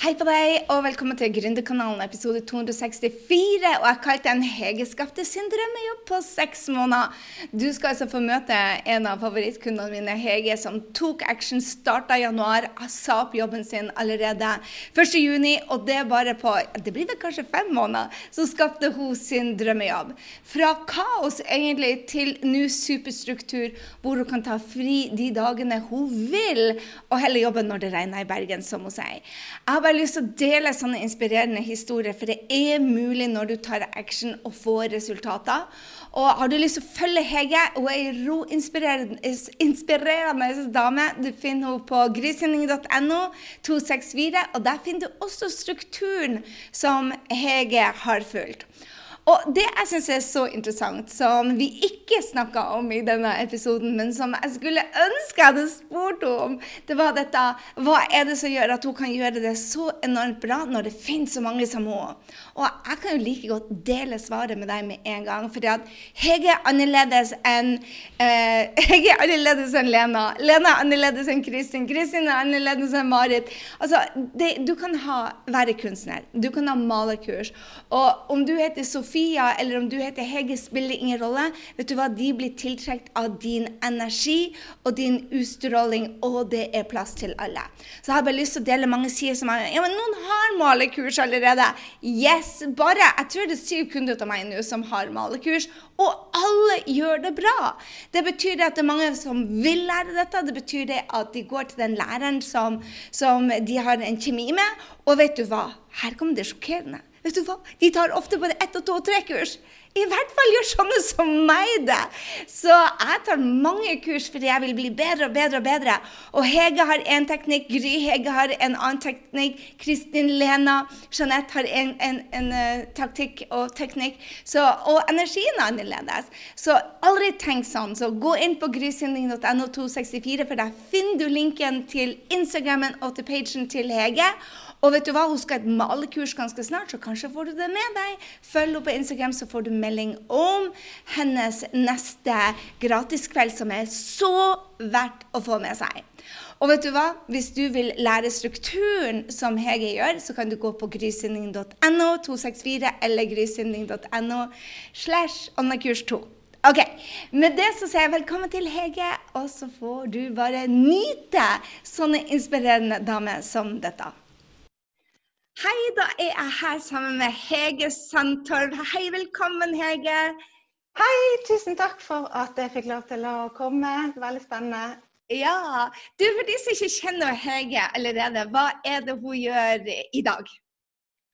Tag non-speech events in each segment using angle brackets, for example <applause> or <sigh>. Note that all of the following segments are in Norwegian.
Hei på deg, og velkommen til Gründerkanalen episode 264. Og jeg kalte kalt den 'Hege skapte sin drømmejobb på seks måneder'. Du skal altså få møte en av favorittkundene mine, Hege, som tok action, starta i januar, sa opp jobben sin allerede 1.6, og det bare på det blir vel kanskje fem måneder, så skapte hun sin drømmejobb. Fra kaos egentlig til nå superstruktur, hvor hun kan ta fri de dagene hun vil, og heller jobbe når det regner i Bergen, som hun sier. Jeg har bare lyst til å dele sånne inspirerende historier, for det er mulig når du tar action og får resultater. Og har du lyst til å følge Hege, hun er ei roinspirerende inspirerende dame. Du finner henne på grysynding.no 264, og der finner du også strukturen som Hege har fulgt. Og det jeg syns er så interessant, som vi ikke snakka om i denne episoden, men som jeg skulle ønske jeg hadde spurt om, det var dette Hva er det som gjør at hun kan gjøre det så enormt bra når det finnes så mange som henne? Og jeg kan jo like godt dele svaret med deg med en gang. fordi at Hege er annerledes enn eh, <laughs> Hege er annerledes enn Lena. Lena er annerledes enn Kristin. Kristin er annerledes enn Marit. Altså, det, du kan ha, være kunstner. Du kan ha malerkurs. Og om du heter Sofie Sofia eller om du heter Hege, spiller ingen rolle. Vet du hva? De blir tiltrukket av din energi og din utstråling, og det er plass til alle. Så jeg har bare lyst til å dele mange sider som er Ja, men noen har malekurs allerede. Yes! Bare Jeg tror det er syv kunder av meg nå som har malekurs, og alle gjør det bra. Det betyr at det er mange som vil lære dette. Det betyr det at de går til den læreren som, som de har en kjemi med. Og vet du hva? Her kommer det sjokkerende. Vet du hva? De tar ofte både ett og to og tre kurs. I hvert fall gjør sånne som meg det. Så jeg tar mange kurs fordi jeg vil bli bedre og bedre og bedre. Og Hege har én teknikk, Gry Hege har en annen teknikk, Kristin Lena, Jeanette har en, en, en uh, taktikk og teknikk. Så, og energien er annerledes. Så aldri tenk sånn. Så gå inn på grysynding.no 264, for der finner du linken til Instagrammen og til pagen til Hege. Og vet du hva, hun skal ha et malekurs ganske snart, så kanskje får du det med deg. Følg henne på Instagram, så får du melding om hennes neste gratiskveld, som er så verdt å få med seg. Og vet du hva? Hvis du vil lære strukturen som Hege gjør, så kan du gå på grysynding.no 264 eller grysynding.no slash åndekurs2. Ok, Med det så sier jeg velkommen til Hege, og så får du bare nyte sånne inspirerende damer som dette. Hei, da er jeg her sammen med Hege Sandtorv. Hei, velkommen, Hege. Hei, tusen takk for at jeg fikk lov til å komme. Veldig spennende. Ja. Du, For de som ikke kjenner Hege allerede, hva er det hun gjør i dag?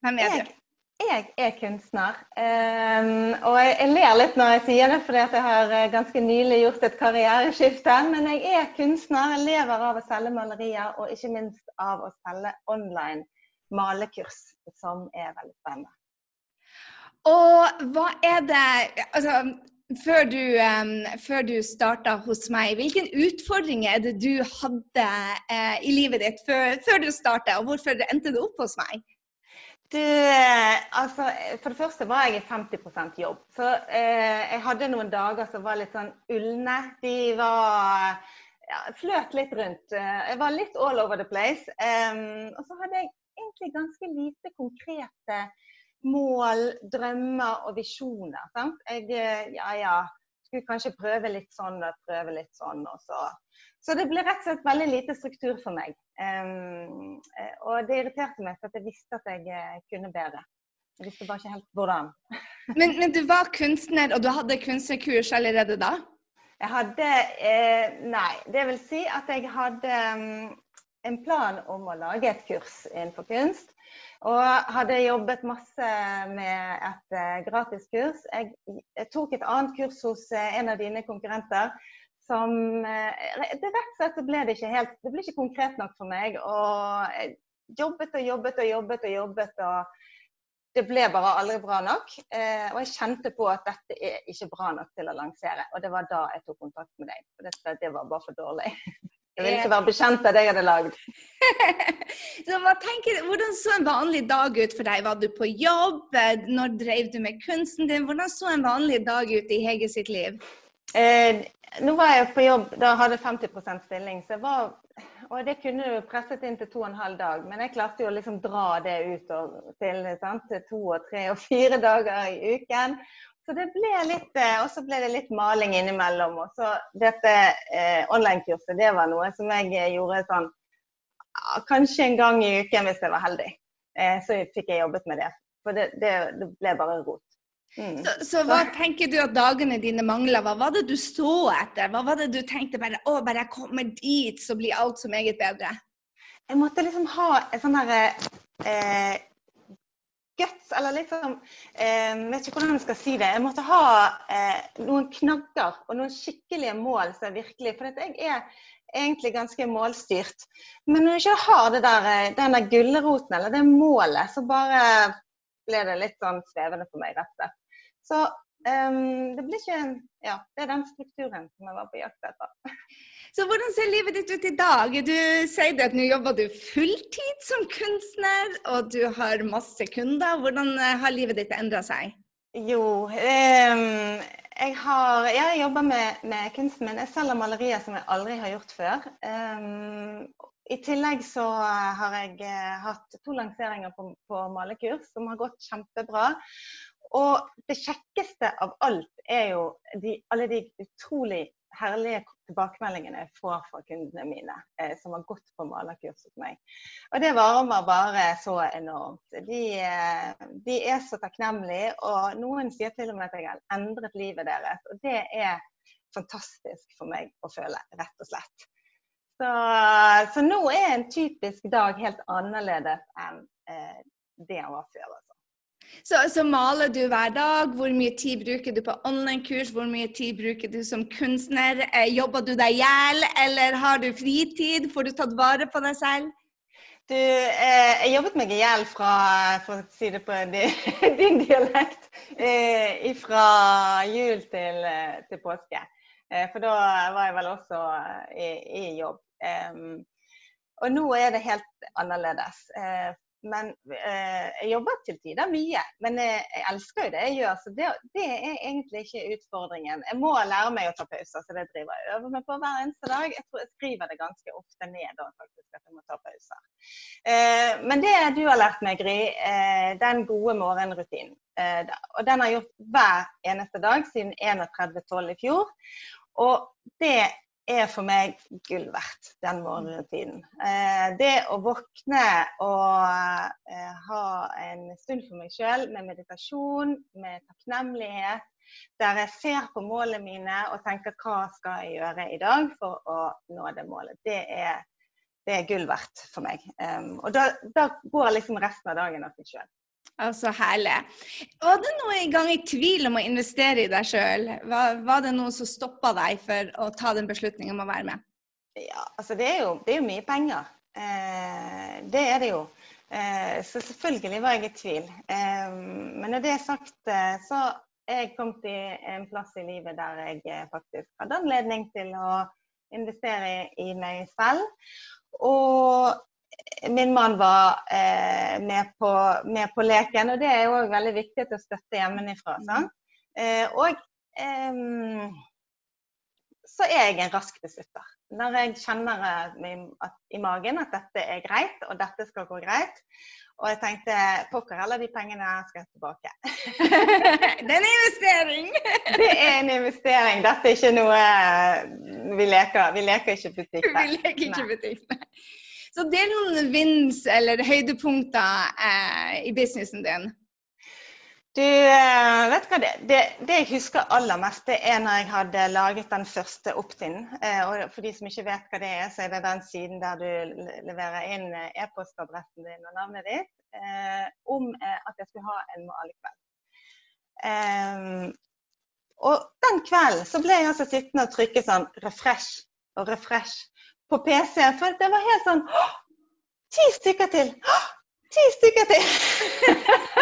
Hvem er jeg, du? Jeg er kunstner. Um, og jeg, jeg, ler litt når jeg sier det, fordi jeg har eh, ganske nylig gjort et karriereskifte. Men jeg er kunstner. Jeg lever av å selge malerier, og ikke minst av å selge online malekurs, som er veldig spennende. Og hva er det altså, før du, um, før du starta hos meg, hvilke utfordringer er det du hadde uh, i livet ditt før, før du starta, og hvorfor endte du opp hos meg? Du, altså, for det første var jeg i 50% jobb. Så eh, jeg hadde noen dager som var litt sånn ulne. De var ja, fløt litt rundt. Jeg var litt all over the place. Um, og så hadde jeg egentlig ganske lite konkrete mål, drømmer og visjoner. Sant? Jeg ja, ja, skulle kanskje prøve litt sånn og prøve litt sånn. Og så. så det ble rett og slett veldig lite struktur for meg. Um, og det irriterte meg, for jeg visste at jeg eh, kunne bedre. Jeg visste bare ikke helt hvordan. <laughs> men, men, du var kunstner, og du hadde kunstnerkurs allerede da? Jeg hadde eh, Nei. Det vil si at jeg hadde um, en plan om å lage et kurs innenfor kunst. Og hadde jobbet masse med et gratis gratiskurs. Jeg, jeg, tok et annet kurs hos uh, en av dine konkurrenter. Som uh, det Rett og slett ble det ikke helt Det ble ikke konkret nok for meg. Og jeg jobbet og jobbet og jobbet og jobbet. og det ble bare aldri bra nok. Eh, og jeg kjente på at dette er ikke bra nok til å lansere. Og det var da jeg tok kontakt med deg. For dette, det var bare for dårlig. <laughs> Jeg vil ikke være bekjent av det jeg hadde lagd. <laughs> så tenker, hvordan så en vanlig dag ut for deg? Var du på jobb? Når drev du med kunsten din? Hvordan så en vanlig dag ut i Hege sitt liv? Eh, nå var jeg på jobb, da hadde jeg 50 stilling, så jeg var, og det kunne du presset inn til to og en halv dag. Men jeg klarte jo å liksom dra det ut og, til, sant, til to og tre og fire dager i uken. Så det ble litt, eh, Og så ble det litt maling innimellom. Og så dette eh, online-kurset, det var noe som jeg eh, gjorde sånn kanskje en gang i uken hvis jeg var heldig. Eh, så fikk jeg jobbet med det. For det, det, det ble bare rot. Mm. Så, så, hva tenker du at dagene dine mangla? Hva var det du så etter? Hva var det du tenkte bare å, bare jeg kommer dit, så blir alt så meget bedre? Jeg måtte liksom ha et sånn derre eh, guts, eller liksom eh, Vet ikke hvordan jeg skal si det. Jeg måtte ha eh, noen knagger og noen skikkelige mål som er virkelig For jeg er egentlig ganske målstyrt. Men når du ikke har det der, eh, den der gulroten eller det målet, så bare ble det litt sånn svevende for meg, rett slett. Så um, det blir ikke Ja, det er den strukturen som jeg var på jakt etter. <laughs> Så hvordan ser livet ditt ut i dag? Du sier at nå jobber du fulltid som kunstner, og du har masse kunder. Hvordan eh, har livet ditt endra seg? Jo, um, jeg har Jeg jobber med, med kunsten min. Jeg selger malerier som jeg aldri har gjort før. Um, I tillegg så har jeg uh, hatt to lanseringer på, på malekurs som har gått kjempebra. Og det kjekkeste av alt er jo de, alle de utrolig herlige tilbakemeldingene jeg får fra kundene mine eh, som har gått på malerkurs hos meg. Og det varmer bare så enormt. De, eh, de, er så takknemlige, og noen sier til og med at jeg har endret livet deres. Og det er fantastisk for meg å føle, rett og slett. Så, så nå er en typisk dag helt annerledes enn eh, det han var før. Så, så, maler du hver dag. Hvor mye tid bruker du på online-kurs? Hvor mye tid bruker du som kunstner? Eh, jobber du deg i hjel, eller har du fritid? Får du tatt vare på deg selv? Du, eh, jeg jobbet meg i hjel fra, for å si det på din, <laughs> din dialekt, eh, fra jul til, eh, til påske. Eh, for da var jeg vel også i, i jobb. og nå er det helt annerledes. Eh, men eh, jeg jobber til tider mye. Men jeg, jeg, elsker jo det jeg gjør, så det, det, er egentlig ikke utfordringen. Jeg må lære meg å ta pauser, så det driver jeg øver meg på hver eneste dag. Jeg tror jeg skriver det ganske ofte ned da, faktisk, at jeg må ta pauser. Eh, men det du har lært meg, Gry, eh, den gode morgenrutinen. Eh, og den har jeg gjort hver eneste dag siden 31.12. i fjor. Og det er for meg gull verdt, den morgentiden. Eh, det å våkne og eh, ha en stund for meg sjøl med meditasjon, med takknemlighet, der jeg ser på målene mine og tenker hva skal jeg gjøre i dag for å nå det målet, det er, det er gull verdt for meg. Um, og da, da, går liksom resten av dagen av seg sjøl. Altså herlig. Var det noen gang i tvil om å investere i deg sjøl? Var, var, det noe som stoppa deg for å ta den beslutningen om å være med? Ja, altså det er jo, det er jo mye penger. Eh, det er det jo. Eh, så selvfølgelig var jeg i tvil. Eh, men når det er sagt, eh, så er jeg kommet i en plass i livet der jeg eh, faktisk hadde anledning til å investere i, meg selv. Og min mann var eh, med, på, med, på, leken, og det er òg veldig viktig å støtte hjemmefra. Sånn? Eh, og eh, så er jeg en rask beslutter. Når jeg kjenner at, i magen at dette er greit, og dette skal gå greit. Og jeg tenkte pokker heller, de pengene skal jeg tilbake. <laughs> det er en investering! <laughs> det er en investering. Dette er ikke noe vi leker. Vi leker ikke butikk. Vi leker ikke butikk, nei. Så det er noen vins eller høydepunkter eh, i businessen din? Du, eh, vet hva det, det, det, jeg husker aller mest, det er når jeg hadde laget den første Optin. Eh, og for de som ikke vet hva det er, så er det den siden der du leverer inn eh, e-postadressen din og navnet ditt eh, om at jeg skulle ha en malekveld. Eh, og den kvelden så ble jeg altså sittende og trykke sånn refresh og refresh på PC. For det var helt sånn Ti stykker til! Ti stykker til!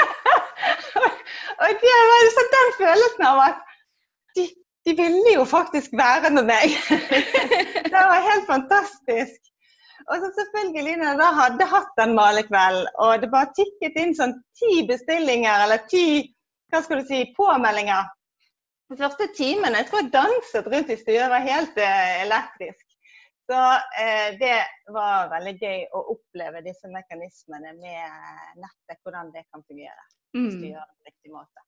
<laughs> og det var liksom den følelsen av at de, de ville jo faktisk være med meg. <laughs> det var helt fantastisk. Og så selvfølgelig, når jeg da hadde hatt en malekvelden, og det bare tikket inn sånn ti bestillinger eller ti hva skal du si, påmeldinger, Den første timen jeg tror jeg danset rundt i stua, var helt uh, elektrisk. Så eh, det var veldig gøy å oppleve disse mekanismene med nettet, hvordan det kan fungere. Hvis du mm. gjør det på riktig måte.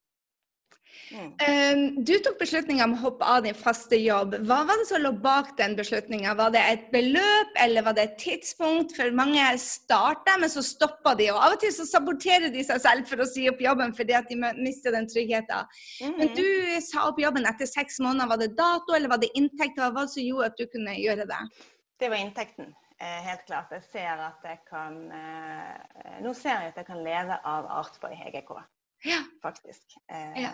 Mm. Du tok beslutninga om å hoppe av din faste jobb. Hva var det som lå bak den beslutninga? Var det et beløp, eller var det et tidspunkt? For mange starter, men så stopper de. Og av og til så saboterer de seg selv for å si opp jobben fordi at de mister den tryggheten. Mm. Men du sa opp jobben etter seks måneder. Var det dato, eller var det inntekt? Hva var det som gjorde at du kunne gjøre det? Det var inntekten. Eh, helt klart. Jeg ser at jeg kan eh, Nå ser jeg at jeg kan leve av Artboy HGK. Ja. Faktisk. Eh, ja.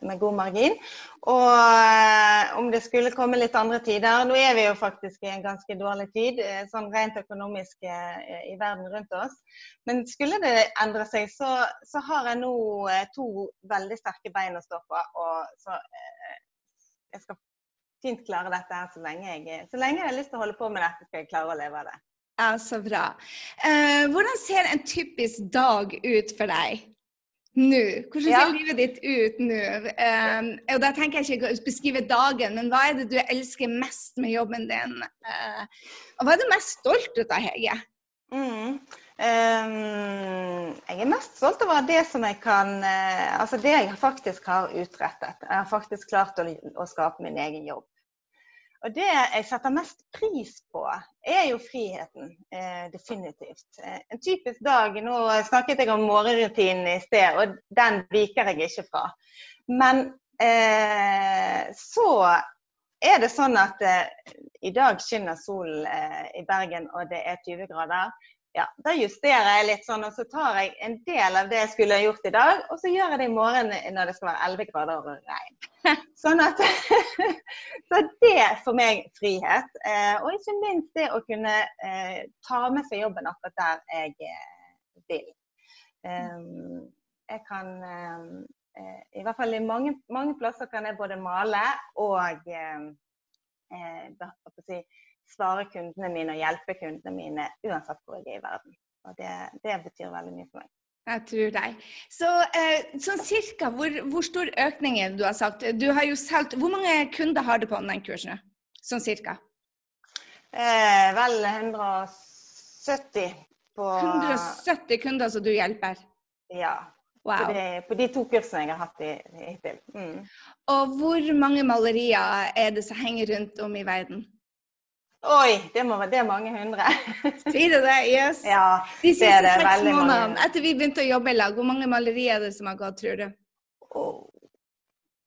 Med god margin. Og eh, om det skulle komme litt andre tider Nå er vi jo faktisk i en ganske dårlig tid, eh, sånn rent økonomisk eh, i verden rundt oss. Men skulle det endre seg, så, så har jeg nå eh, to veldig sterke bein å stå på. Og så eh, jeg skal fint klare dette her så lenge jeg Så lenge jeg har lyst til å holde på med dette, skal jeg klare å leve av det. Ja, så bra. hvordan ser en typisk dag ut for deg? Nå? Hvordan ser ja. livet ditt ut nå? Um, og da tenker jeg ikke å beskrive dagen, men hva er det du elsker mest med jobben din? Uh, og hva er du mest stolt av, Hege? Mm. Um, jeg er mest stolt over det som jeg kan uh, Altså det jeg faktisk har utrettet. Jeg har faktisk klart å, å skape min egen jobb. Og det jeg setter mest pris på, er jo friheten. Eh, definitivt. Eh, en typisk dag Nå snakket jeg om morgenrutinen i sted, og den viker jeg ikke fra. Men eh, så er det sånn at eh, i dag skinner solen eh, i Bergen, og det er 20 grader ja, da justerer jeg litt sånn, og så tar jeg en del av det jeg skulle gjort i dag, og så gjør jeg det i morgen når det skal være 11 grader og regn. <laughs> Sånn at <laughs> Så det for meg frihet. Eh, og ikke minst det å kunne eh, ta med seg jobben akkurat der jeg eh, vil. Jeg kan I hvert fall i mange, mange, plasser kan jeg både male og eh, svare kundene mine og hjelpe kundene mine uansett hvor jeg er i verden. Og det, det betyr veldig mye for meg. Jeg tror deg. Så eh, sånn cirka, hvor, hvor, stor økning er det du har sagt? Du har jo solgt Hvor mange kunder har du på online-kurs nå? Sånn cirka? Eh, vel 170 på 170 kunder som du hjelper? Ja. Wow. På, de, på, de, to kursene jeg har hatt hittil. Mm. Og hvor mange malerier er det som henger rundt om i verden? Oi, det, må, det er mange hundre. <laughs> Sier du det? Yes. Ja, De siste det det, seks månedene etter vi begynte å jobbe i lag, hvor mange malerier er det som har gått, tror du? Oh.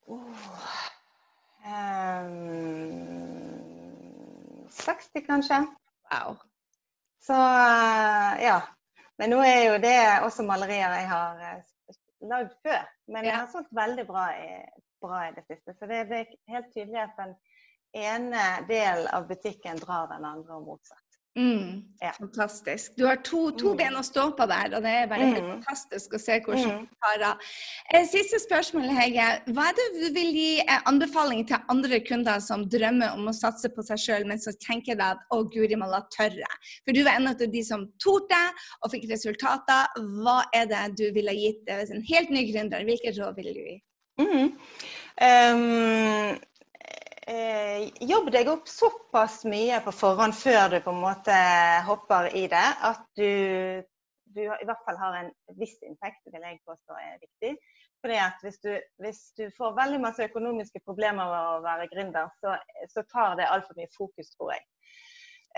Oh. Um, 60, kanskje. Wow. Så uh, ja. Men nå er jo det også malerier jeg har uh, lagd før. Men jeg har solgt veldig bra i, bra i det siste. Så det er helt tydelig at den ene del av butikken drar den andre og motsatt. Mm, ja. Fantastisk. Du har to, to mm. ben å stå på der, og det er bare mm. fantastisk å se hvordan mm. du tar av. Eh, siste spørsmål, Hege. Hva er det du vil gi eh, anbefaling til andre kunder som drømmer om å satse på seg sjøl, men som tenker deg at å, guri malla, tørre? For du var en av de som torde og fikk resultater. Hva er det du ville gitt en helt ny gründer? Hvilke råd vil du gi? Um, eh, jobb deg opp såpass mye på forhånd før du på en måte hopper i det, at du, du i hvert fall har en viss inntekt, vil jeg påstå er viktig. Fordi at hvis du, hvis du får veldig masse økonomiske problemer med å være gründer, så, så tar det altfor mye fokus, tror jeg.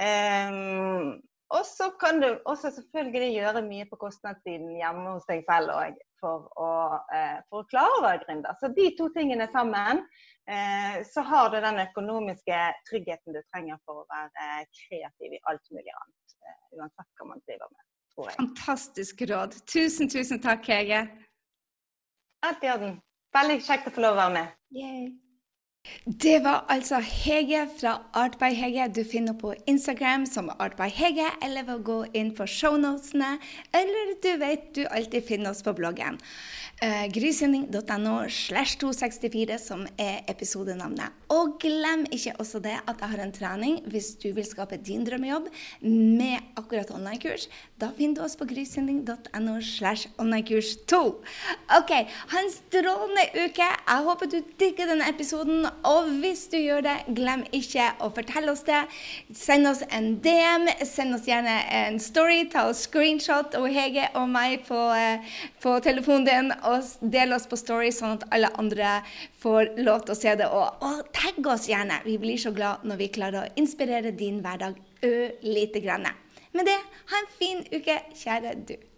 Um, og så kan du også selvfølgelig gjøre mye på kostnadssiden hjemme hos deg selv òg for, eh, for, å klare å være gründer. Så de to tingene sammen Eh, så har du den økonomiske tryggheten du trenger for å være kreativ i alt mulig annet. Eh, uansett hva man driver med, tror jeg. Fantastisk råd. Tusen, tusen takk, Hege. Alt i orden. Veldig kjekt å få lov å være med. Yay. Det var altså Hege fra Art by Hege. Du finner på Instagram som Art by Hege, eller ved å gå inn på shownotene. Eller du vet du alltid finner oss på bloggen. Uh, Grysynding.no slash 264, som er episodenavnet. Og glem ikke også det at jeg har en trening hvis du vil skape din drømmejobb med akkurat online-kurs. Da finner du oss på grysynding.no slash online-kurs 2. OK, ha en strålende uke. Jeg håper du digger denne episoden. Og hvis du gjør det, glem ikke å fortelle oss det. Send oss en DM. Send oss gjerne en story. Ta oss screenshot og Hege og meg på, eh, på telefonen din. Og del oss på story, sånn at alle andre får lov til å se det. Og, og tagg oss gjerne. Vi blir så glad når vi klarer å inspirere din hverdag ørlite grann. Med det, ha en fin uke, kjære du.